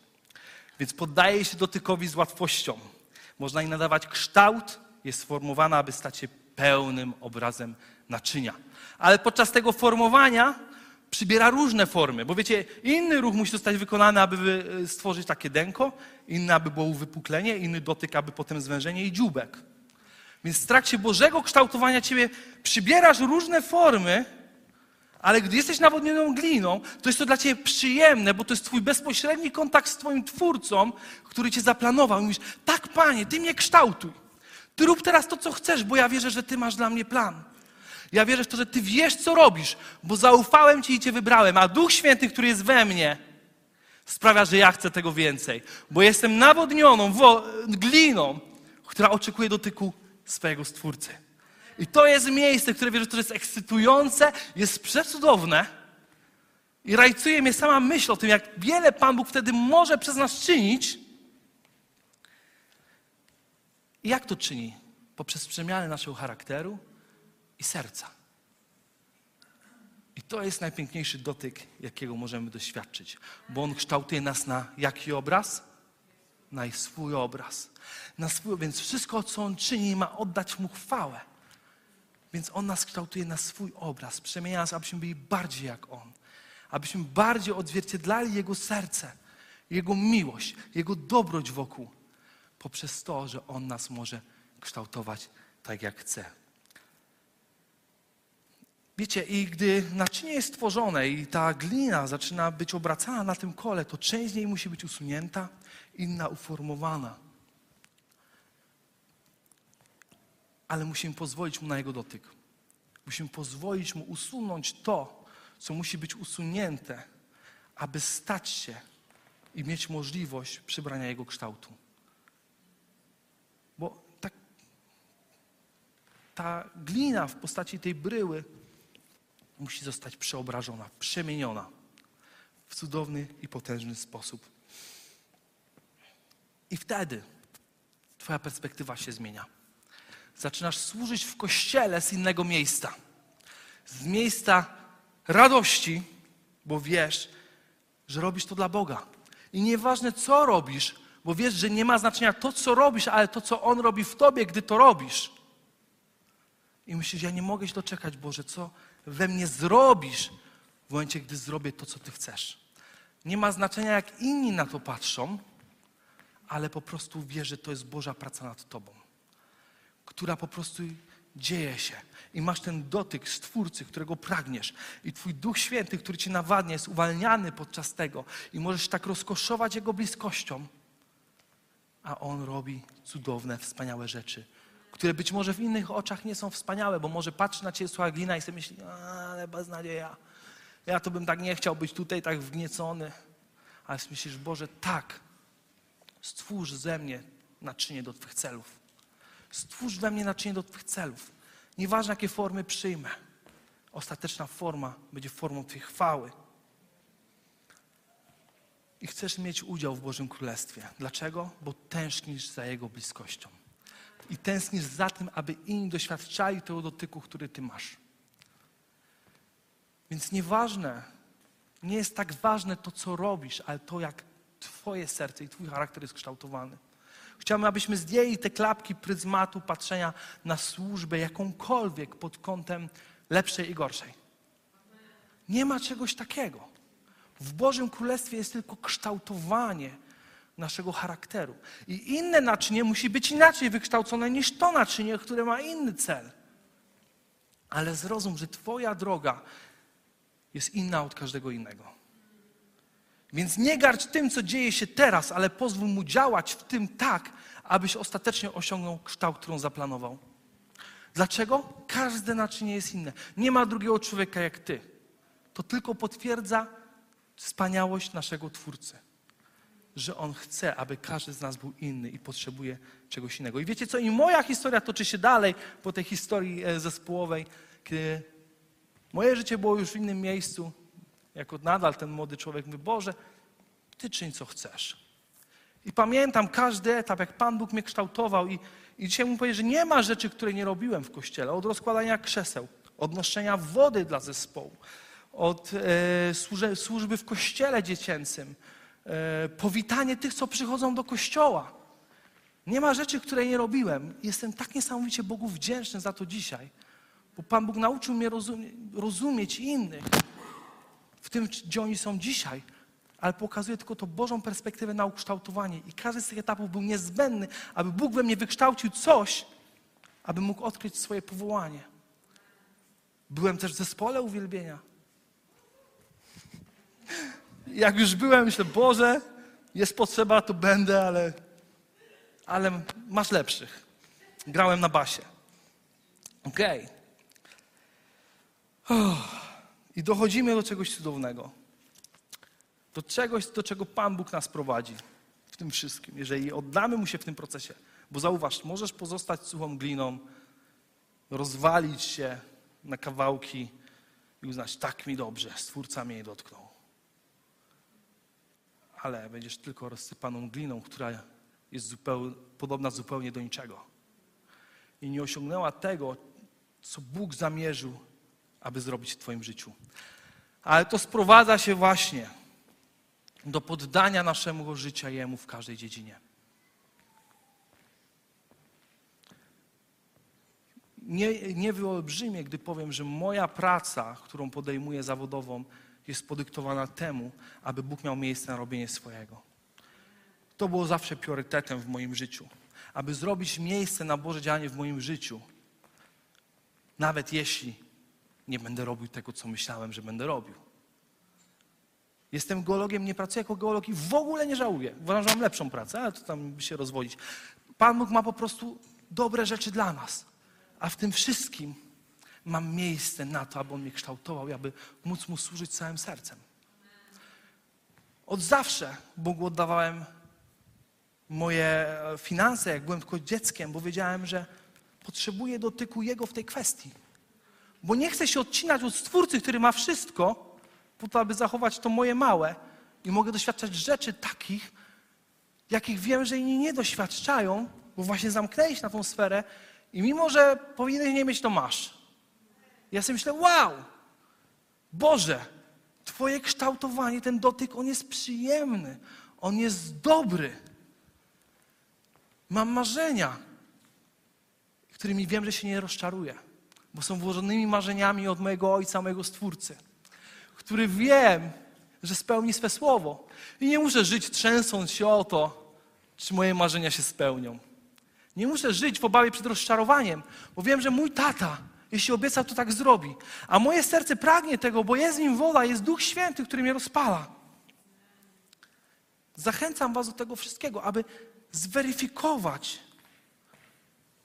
Więc poddaje się dotykowi z łatwością. Można jej nadawać kształt, jest sformowana, aby stać się pełnym obrazem naczynia. Ale podczas tego formowania przybiera różne formy, bo wiecie, inny ruch musi zostać wykonany, aby wy- stworzyć takie denko, inny, aby było uwypuklenie, inny dotyk, aby potem zwężenie i dzióbek. Więc w trakcie Bożego kształtowania ciebie przybierasz różne formy, ale gdy jesteś nawodnioną gliną, to jest to dla ciebie przyjemne, bo to jest twój bezpośredni kontakt z twoim Twórcą, który cię zaplanował. I mówisz, tak Panie, Ty mnie kształtuj. Ty rób teraz to, co chcesz, bo ja wierzę, że Ty masz dla mnie plan. Ja wierzę w to, że Ty wiesz, co robisz, bo zaufałem Ci i Cię wybrałem, a Duch Święty, który jest we mnie, sprawia, że ja chcę tego więcej, bo jestem nawodnioną wo- gliną, która oczekuje dotyku swojego Stwórcy. I to jest miejsce, które wierzę, że to jest ekscytujące, jest przecudowne i rajcuje mnie sama myśl o tym, jak wiele Pan Bóg wtedy może przez nas czynić. I jak to czyni? Poprzez przemianę naszego charakteru i serca. I to jest najpiękniejszy dotyk, jakiego możemy doświadczyć, bo On kształtuje nas na jaki obraz? Na swój obraz. Na swój, więc wszystko, co On czyni, ma oddać Mu chwałę. Więc On nas kształtuje na swój obraz, przemienia nas, abyśmy byli bardziej jak On. Abyśmy bardziej odzwierciedlali Jego serce, Jego miłość, Jego dobroć wokół, poprzez to, że On nas może kształtować tak, jak chce. Wiecie, i gdy naczynie jest stworzone i ta glina zaczyna być obracana na tym kole, to część z niej musi być usunięta, inna uformowana. Ale musimy pozwolić mu na jego dotyk. Musimy pozwolić mu usunąć to, co musi być usunięte, aby stać się i mieć możliwość przybrania jego kształtu. Bo tak, ta glina w postaci tej bryły musi zostać przeobrażona, przemieniona w cudowny i potężny sposób. I wtedy Twoja perspektywa się zmienia. Zaczynasz służyć w kościele z innego miejsca. Z miejsca radości, bo wiesz, że robisz to dla Boga. I nieważne co robisz, bo wiesz, że nie ma znaczenia to, co robisz, ale to, co On robi w tobie, gdy to robisz. I myślisz, ja nie mogę się doczekać, Boże, co we mnie zrobisz w momencie, gdy zrobię to, co Ty chcesz. Nie ma znaczenia, jak inni na to patrzą, ale po prostu wiesz, że to jest Boża praca nad Tobą, która po prostu dzieje się. I masz ten dotyk Stwórcy, którego pragniesz. I Twój Duch Święty, który Cię nawadnia, jest uwalniany podczas tego. I możesz tak rozkoszować Jego bliskością, a On robi cudowne, wspaniałe rzeczy które być może w innych oczach nie są wspaniałe, bo może patrzy na ciebie słowa glina i sobie myśli, ale beznadzieja. Ja to bym tak nie chciał być tutaj tak wgniecony. Ale myślisz, Boże, tak, stwórz ze mnie naczynie do Twych celów. Stwórz we mnie naczynie do Twych celów. Nieważne, jakie formy przyjmę. Ostateczna forma będzie formą Twojej chwały. I chcesz mieć udział w Bożym Królestwie. Dlaczego? Bo tęsknisz za Jego bliskością i tęsknisz za tym, aby inni doświadczali tego dotyku, który Ty masz. Więc nieważne, nie jest tak ważne to, co robisz, ale to, jak Twoje serce i Twój charakter jest kształtowany. Chciałbym, abyśmy zdjęli te klapki pryzmatu patrzenia na służbę jakąkolwiek pod kątem lepszej i gorszej. Nie ma czegoś takiego. W Bożym Królestwie jest tylko kształtowanie naszego charakteru. I inne naczynie musi być inaczej wykształcone niż to naczynie, które ma inny cel. Ale zrozum, że Twoja droga jest inna od każdego innego. Więc nie garć tym, co dzieje się teraz, ale pozwól mu działać w tym tak, abyś ostatecznie osiągnął kształt, którą zaplanował. Dlaczego? Każde naczynie jest inne. Nie ma drugiego człowieka jak ty. To tylko potwierdza wspaniałość naszego Twórcy. Że On chce, aby każdy z nas był inny i potrzebuje czegoś innego. I wiecie co? I moja historia toczy się dalej po tej historii e, zespołowej, kiedy moje życie było już w innym miejscu. Jako nadal ten młody człowiek mówi, Boże, Ty czyń co chcesz. I pamiętam każdy etap, jak Pan Bóg mnie kształtował i, i dzisiaj mu powiedzieć, że nie ma rzeczy, które nie robiłem w kościele. Od rozkładania krzeseł, od noszenia wody dla zespołu, od e, służby w kościele dziecięcym, powitanie tych, co przychodzą do kościoła. Nie ma rzeczy, której nie robiłem. Jestem tak niesamowicie Bogu wdzięczny za to dzisiaj, bo Pan Bóg nauczył mnie rozumie, rozumieć innych w tym, gdzie oni są dzisiaj, ale pokazuje tylko to Bożą perspektywę na ukształtowanie. I każdy z tych etapów był niezbędny, aby Bóg we mnie wykształcił coś, aby mógł odkryć swoje powołanie. Byłem też w zespole uwielbienia. Jak już byłem, myślę, Boże, jest potrzeba, to będę, ale, ale masz lepszych. Grałem na basie. Okej. Okay. I dochodzimy do czegoś cudownego. Do czegoś, do czego Pan Bóg nas prowadzi w tym wszystkim. Jeżeli oddamy Mu się w tym procesie. Bo zauważ, możesz pozostać suchą gliną, rozwalić się na kawałki i uznać, tak mi dobrze, Stwórca mnie nie dotknął. Ale będziesz tylko rozsypaną gliną, która jest zupełnie, podobna zupełnie do niczego. I nie osiągnęła tego, co Bóg zamierzył, aby zrobić w Twoim życiu. Ale to sprowadza się właśnie do poddania naszego życia Jemu w każdej dziedzinie. Nie, nie gdy powiem, że moja praca, którą podejmuję zawodową, jest podyktowana temu, aby Bóg miał miejsce na robienie swojego. To było zawsze priorytetem w moim życiu. Aby zrobić miejsce na Boże działanie w moim życiu, nawet jeśli nie będę robił tego, co myślałem, że będę robił. Jestem geologiem, nie pracuję jako geolog i w ogóle nie żałuję. Uważam, że mam lepszą pracę, ale to tam się rozwodzić. Pan Bóg ma po prostu dobre rzeczy dla nas. A w tym wszystkim mam miejsce na to, aby On mnie kształtował aby móc Mu służyć całym sercem. Od zawsze Bogu oddawałem moje finanse, jak byłem tylko dzieckiem, bo wiedziałem, że potrzebuję dotyku Jego w tej kwestii. Bo nie chcę się odcinać od Stwórcy, który ma wszystko, po to, aby zachować to moje małe. I mogę doświadczać rzeczy takich, jakich wiem, że inni nie doświadczają, bo właśnie zamknęli się na tą sferę i mimo, że powinieneś nie mieć, to masz. Ja sobie myślę, wow, Boże, Twoje kształtowanie, ten dotyk, on jest przyjemny, on jest dobry. Mam marzenia, którymi wiem, że się nie rozczaruję, bo są włożonymi marzeniami od mojego Ojca, mojego Stwórcy który wiem, że spełni swe słowo. I nie muszę żyć trzęsąc się o to, czy moje marzenia się spełnią. Nie muszę żyć w obawie przed rozczarowaniem, bo wiem, że mój tata, jeśli obiecał, to tak zrobi. A moje serce pragnie tego, bo jest w nim wola, jest Duch Święty, który mnie rozpala. Zachęcam Was do tego wszystkiego, aby zweryfikować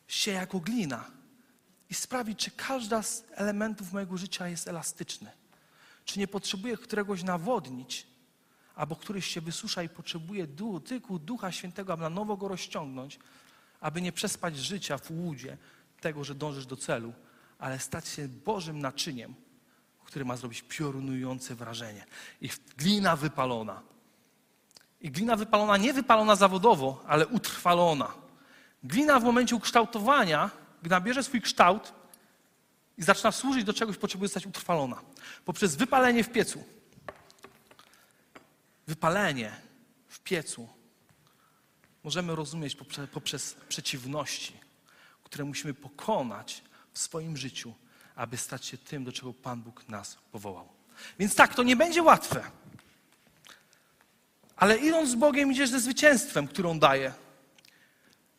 się jako glina i sprawić, czy każda z elementów mojego życia jest elastyczny. Czy nie potrzebuje któregoś nawodnić, albo któryś się wysusza i potrzebuje dotyku Ducha Świętego, aby na nowo go rozciągnąć, aby nie przespać życia w łudzie tego, że dążysz do celu, ale stać się Bożym naczyniem, który ma zrobić piorunujące wrażenie. I glina wypalona. I glina wypalona, nie wypalona zawodowo, ale utrwalona. Glina w momencie ukształtowania, gdy nabierze swój kształt, i zaczyna służyć do czegoś, potrzebuje zostać utrwalona. Poprzez wypalenie w piecu. Wypalenie w piecu możemy rozumieć poprzez, poprzez przeciwności, które musimy pokonać w swoim życiu, aby stać się tym, do czego Pan Bóg nas powołał. Więc tak, to nie będzie łatwe. Ale idąc z Bogiem idziesz ze zwycięstwem, które On daje.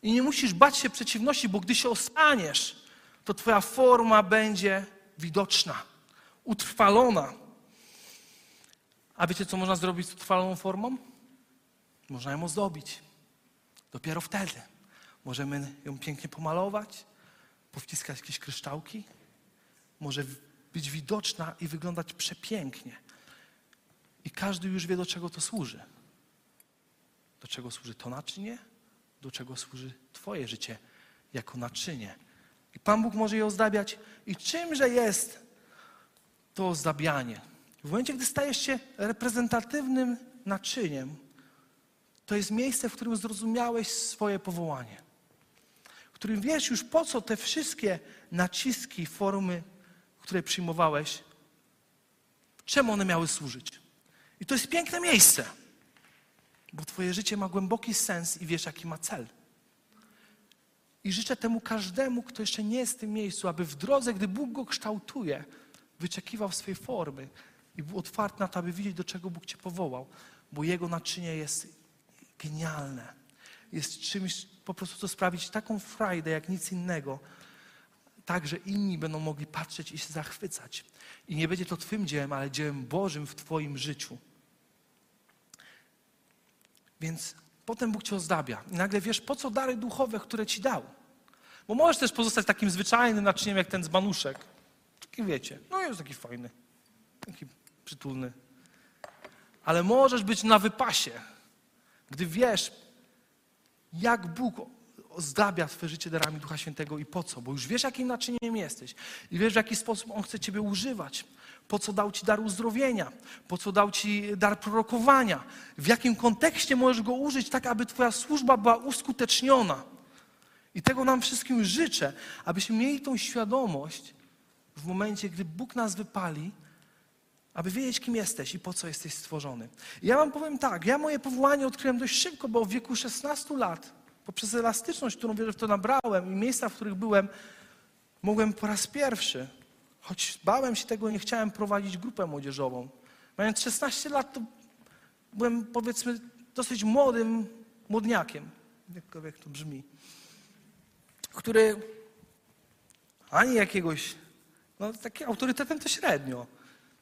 I nie musisz bać się przeciwności, bo gdy się ostaniesz, to Twoja forma będzie widoczna, utrwalona. A wiecie, co można zrobić z utrwaloną formą? Można ją ozdobić. Dopiero wtedy możemy ją pięknie pomalować, powciskać jakieś kryształki. Może być widoczna i wyglądać przepięknie. I każdy już wie, do czego to służy. Do czego służy to naczynie, do czego służy Twoje życie jako naczynie. I Pan Bóg może je ozdabiać. I czymże jest to ozdabianie? W momencie, gdy stajesz się reprezentatywnym naczyniem, to jest miejsce, w którym zrozumiałeś swoje powołanie. Którym wiesz już po co te wszystkie naciski, formy, które przyjmowałeś, czemu one miały służyć. I to jest piękne miejsce, bo Twoje życie ma głęboki sens i wiesz, jaki ma cel. I życzę temu każdemu, kto jeszcze nie jest w tym miejscu, aby w drodze, gdy Bóg go kształtuje, wyczekiwał swej formy i był otwarty na to, aby widzieć, do czego Bóg Cię powołał, bo Jego naczynie jest genialne. Jest czymś po prostu, co sprawić taką frajdę, jak nic innego, tak, że inni będą mogli patrzeć i się zachwycać. I nie będzie to Twym dziełem, ale dziełem Bożym w Twoim życiu. Więc potem Bóg Cię ozdabia. I nagle wiesz, po co dary duchowe, które Ci dał. Bo możesz też pozostać takim zwyczajnym naczyniem, jak ten dzbanuszek. Taki wiecie, no jest taki fajny, taki przytulny. Ale możesz być na wypasie, gdy wiesz, jak Bóg ozdabia Twoje życie darami Ducha Świętego i po co, bo już wiesz, jakim naczyniem jesteś i wiesz, w jaki sposób On chce Ciebie używać. Po co dał Ci dar uzdrowienia, po co dał Ci dar prorokowania, w jakim kontekście możesz go użyć, tak aby Twoja służba była uskuteczniona. I tego nam wszystkim życzę, abyśmy mieli tą świadomość w momencie, gdy Bóg nas wypali, aby wiedzieć, kim jesteś i po co jesteś stworzony. Ja Wam powiem tak, ja moje powołanie odkryłem dość szybko, bo w wieku 16 lat, poprzez elastyczność, którą wierzę w to nabrałem i miejsca, w których byłem, mogłem po raz pierwszy, choć bałem się tego, nie chciałem prowadzić grupę młodzieżową. Mając 16 lat, to byłem powiedzmy dosyć młodym młodniakiem, jakkolwiek to brzmi, który ani jakiegoś, no taki autorytetem to średnio,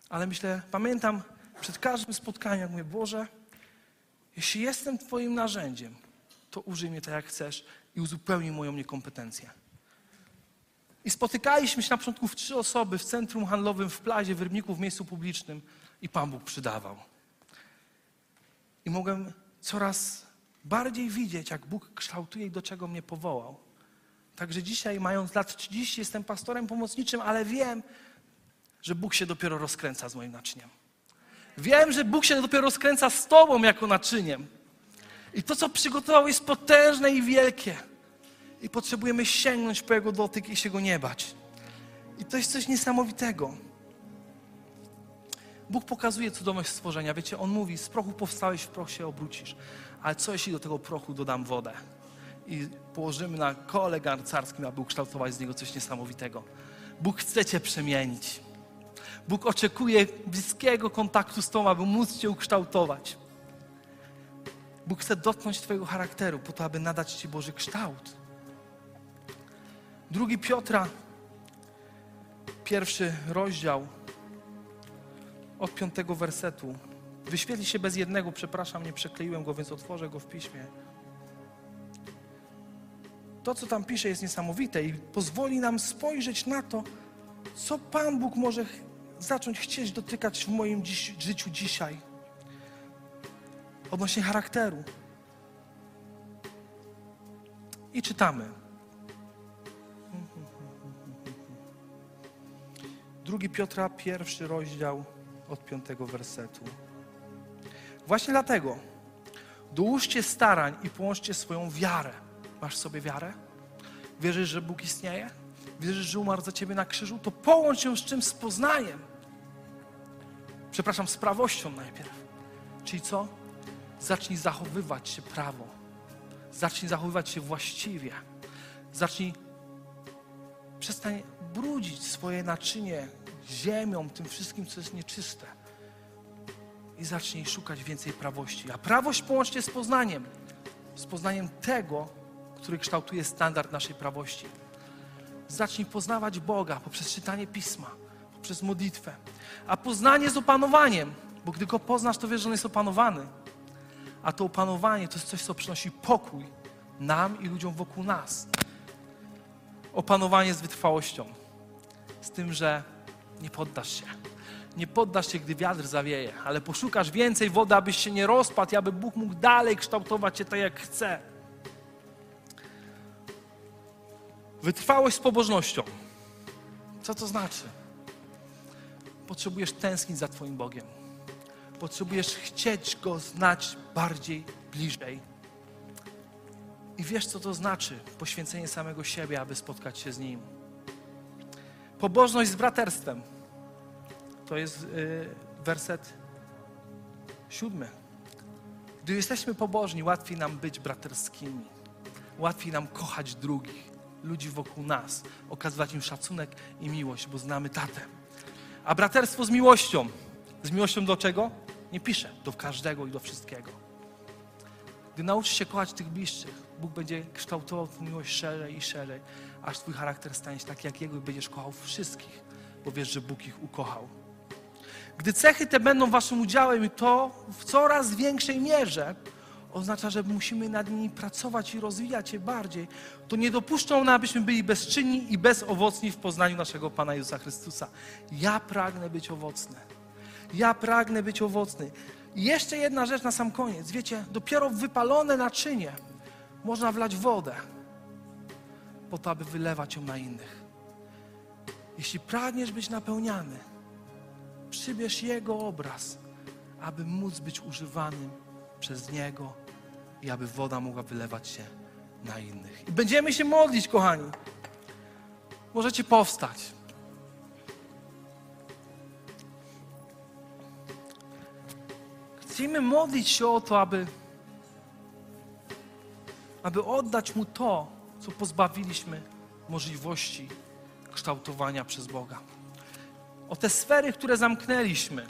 ale myślę, pamiętam przed każdym spotkaniem, jak mówię, Boże, jeśli jestem Twoim narzędziem, to użyj mnie tak, jak chcesz i uzupełnij moją niekompetencję. I spotykaliśmy się na początku w trzy osoby w centrum handlowym w Plazie, w Rybniku, w miejscu publicznym i Pan Bóg przydawał. I mogłem coraz bardziej widzieć, jak Bóg kształtuje i do czego mnie powołał. Także dzisiaj, mając lat 30, jestem pastorem pomocniczym, ale wiem, że Bóg się dopiero rozkręca z moim naczyniem. Wiem, że Bóg się dopiero rozkręca z Tobą jako naczyniem. I to, co przygotował, jest potężne i wielkie. I potrzebujemy sięgnąć po Jego dotyk i się Go nie bać. I to jest coś niesamowitego. Bóg pokazuje cudowność stworzenia. Wiecie, On mówi, z prochu powstałeś, w proch się obrócisz. Ale co jeśli do tego prochu dodam wodę? I położymy na kole garcarskim, aby ukształtować z niego coś niesamowitego. Bóg chce Cię przemienić. Bóg oczekuje bliskiego kontaktu z Tobą, aby móc Cię ukształtować. Bóg chce dotknąć Twojego charakteru po to, aby nadać Ci Boży kształt. Drugi Piotra, pierwszy rozdział, od piątego wersetu. Wyświetli się bez jednego, przepraszam, nie przekleiłem go, więc otworzę go w piśmie. To, co tam pisze, jest niesamowite i pozwoli nam spojrzeć na to, co Pan Bóg może zacząć chcieć dotykać w moim dziś, życiu dzisiaj odnośnie charakteru. I czytamy. Drugi Piotra, pierwszy rozdział od piątego wersetu. Właśnie dlatego dołóżcie starań i połączcie swoją wiarę. Masz sobie wiarę? Wierzysz, że Bóg istnieje? Wierzysz, że umarł za ciebie na krzyżu? To połącz ją z czym? Z poznaniem. Przepraszam, z prawością najpierw. Czyli co? Zacznij zachowywać się prawo. Zacznij zachowywać się właściwie. Zacznij, przestań brudzić swoje naczynie ziemią, tym wszystkim, co jest nieczyste. i zacznij szukać więcej prawości. A prawość połączcie z poznaniem. Z poznaniem tego, który kształtuje standard naszej prawości. Zacznij poznawać Boga poprzez czytanie Pisma, poprzez modlitwę. A poznanie z opanowaniem, bo gdy go poznasz, to wiesz, że on jest opanowany. A to opanowanie to jest coś, co przynosi pokój nam i ludziom wokół nas. Opanowanie z wytrwałością. Z tym, że nie poddasz się. Nie poddasz się, gdy wiatr zawieje, ale poszukasz więcej wody, abyś się nie rozpadł aby Bóg mógł dalej kształtować cię tak, jak chce. Wytrwałość z pobożnością. Co to znaczy? Potrzebujesz tęsknić za Twoim Bogiem. Potrzebujesz chcieć Go znać bardziej, bliżej. I wiesz, co to znaczy poświęcenie samego siebie, aby spotkać się z Nim. Pobożność z braterstwem. To jest yy, werset siódmy. Gdy jesteśmy pobożni, łatwiej nam być braterskimi. Łatwiej nam kochać drugich, ludzi wokół nas, okazywać im szacunek i miłość, bo znamy tatę. A braterstwo z miłością. Z miłością do czego? Nie piszę. Do każdego i do wszystkiego. Gdy nauczysz się kochać tych bliższych, Bóg będzie kształtował Twoją miłość szerzej i szerzej, aż Twój charakter stanie się taki jak Jego i będziesz kochał wszystkich, bo wiesz, że Bóg ich ukochał. Gdy cechy te będą Waszym udziałem i to w coraz większej mierze, oznacza, że musimy nad nimi pracować i rozwijać je bardziej, to nie dopuszczą one, abyśmy byli bezczynni i bezowocni w poznaniu naszego Pana Jezusa Chrystusa. Ja pragnę być owocny. Ja pragnę być owocny. I jeszcze jedna rzecz na sam koniec. Wiecie, dopiero w wypalone naczynie można wlać wodę po to, aby wylewać ją na innych. Jeśli pragniesz być napełniany, przybierz Jego obraz, aby móc być używanym przez Niego i aby woda mogła wylewać się na innych. I będziemy się modlić, kochani. Możecie powstać. Chcemy modlić się o to, aby, aby oddać Mu to, co pozbawiliśmy możliwości kształtowania przez Boga. O te sfery, które zamknęliśmy,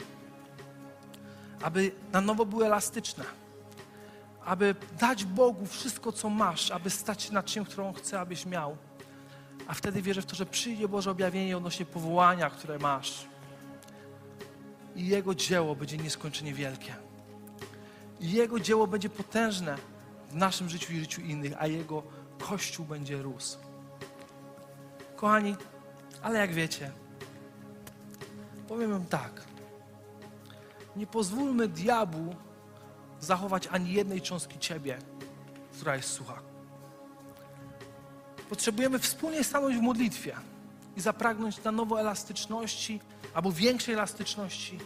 aby na nowo były elastyczne, aby dać Bogu wszystko, co masz, aby stać się na czym, którą chce, abyś miał. A wtedy wierzę w to, że przyjdzie Boże objawienie odnośnie powołania, które masz. I Jego dzieło będzie nieskończenie wielkie. I Jego dzieło będzie potężne w naszym życiu i życiu innych, a Jego Kościół będzie rósł. Kochani, ale jak wiecie, powiem wam tak. Nie pozwólmy diabłu zachować ani jednej cząstki Ciebie, która jest sucha. Potrzebujemy wspólnie stanąć w modlitwie i zapragnąć na nowo elastyczności, albo większej elastyczności,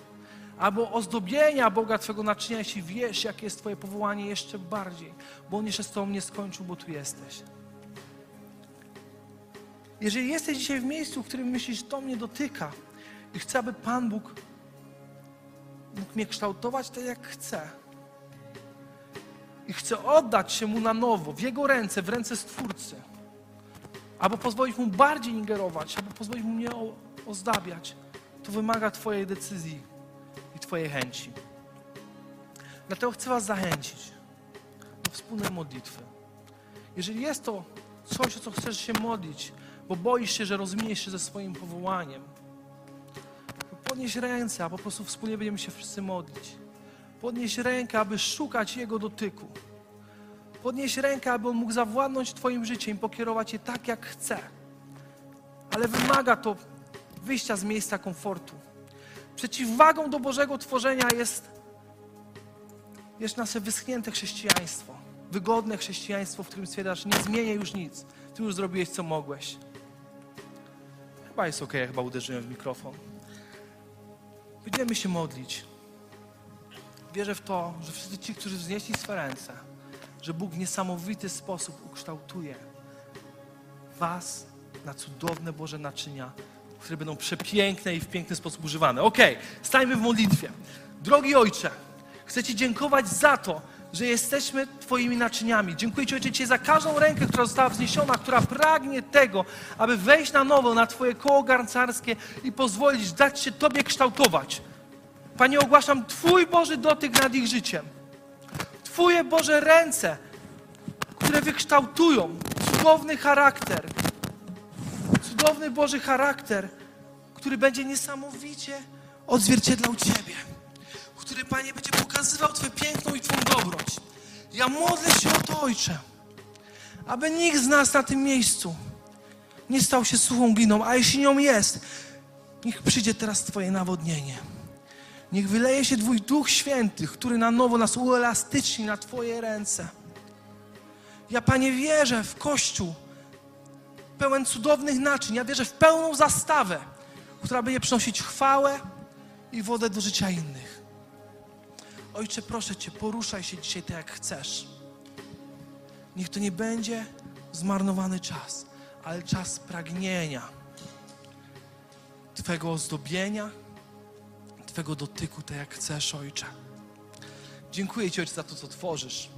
albo ozdobienia Boga Twojego naczynia, jeśli wiesz, jakie jest Twoje powołanie jeszcze bardziej, bo On jeszcze z Tobą nie skończył, bo tu jesteś. Jeżeli jesteś dzisiaj w miejscu, w którym myślisz, to mnie dotyka i chcę, aby Pan Bóg mógł mnie kształtować tak, jak chce, i chcę oddać się Mu na nowo, w Jego ręce, w ręce Stwórcy, albo pozwolić Mu bardziej ingerować, albo pozwolić Mu mnie ozdabiać, to wymaga Twojej decyzji i Twojej chęci. Dlatego chcę Was zachęcić do wspólnej modlitwy. Jeżeli jest to coś, o co chcesz się modlić, bo boisz się, że rozminiesz się ze swoim powołaniem, podnieś ręce, a po prostu wspólnie będziemy się wszyscy modlić. Podnieś rękę, aby szukać Jego dotyku. Podnieś rękę, aby On mógł zawładnąć Twoim życiem i pokierować je tak, jak chce. Ale wymaga to wyjścia z miejsca komfortu. Przeciwwagą do Bożego tworzenia jest, jest nasze wyschnięte chrześcijaństwo. Wygodne chrześcijaństwo, w którym stwierdzasz, nie zmienię już nic. Ty już zrobiłeś, co mogłeś. Chyba jest ok, chyba uderzyłem w mikrofon. Będziemy się modlić. Wierzę w to, że wszyscy ci, którzy wznieśli swe ręce, że Bóg w niesamowity sposób ukształtuje Was na cudowne Boże naczynia, które będą przepiękne i w piękny sposób używane. Ok, stajmy w modlitwie. Drogi Ojcze, chcę Ci dziękować za to, że jesteśmy Twoimi naczyniami. Dziękuję Ci, Ojcze, za każdą rękę, która została wzniesiona, która pragnie tego, aby wejść na nowo na Twoje koło garncarskie i pozwolić dać się Tobie kształtować. Panie, ogłaszam Twój Boży dotyk nad ich życiem. Twoje Boże ręce, które wykształtują cudowny charakter. Cudowny Boży charakter, który będzie niesamowicie odzwierciedlał Ciebie. Który, Panie, będzie pokazywał Twoją piękną i Twą dobroć. Ja modlę się o to, Ojcze, aby nikt z nas na tym miejscu nie stał się suchą gliną, a jeśli nią jest, niech przyjdzie teraz Twoje nawodnienie. Niech wyleje się Twój Duch Święty, który na nowo nas uelastyczni na Twoje ręce. Ja, Panie, wierzę w Kościół pełen cudownych naczyń. Ja wierzę w pełną zastawę, która będzie przynosić chwałę i wodę do życia innych. Ojcze, proszę Cię, poruszaj się dzisiaj tak, jak chcesz. Niech to nie będzie zmarnowany czas, ale czas pragnienia Twego ozdobienia, Twego dotyku, tak jak chcesz, Ojcze. Dziękuję Ci, Ojcze, za to, co tworzysz.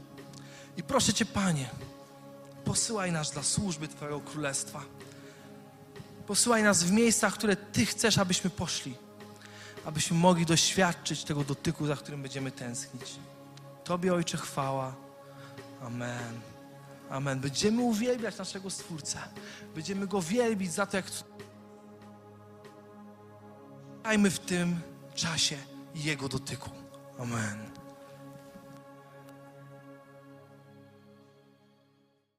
I proszę Cię, Panie, posyłaj nas dla służby Twojego Królestwa. Posyłaj nas w miejsca, w które Ty chcesz, abyśmy poszli. Abyśmy mogli doświadczyć tego dotyku, za którym będziemy tęsknić. Tobie, Ojcze, chwała. Amen. Amen. Będziemy uwielbiać naszego Stwórcę. Będziemy Go wielbić za to, jak Dajmy w tym czasie Jego dotyku. Amen.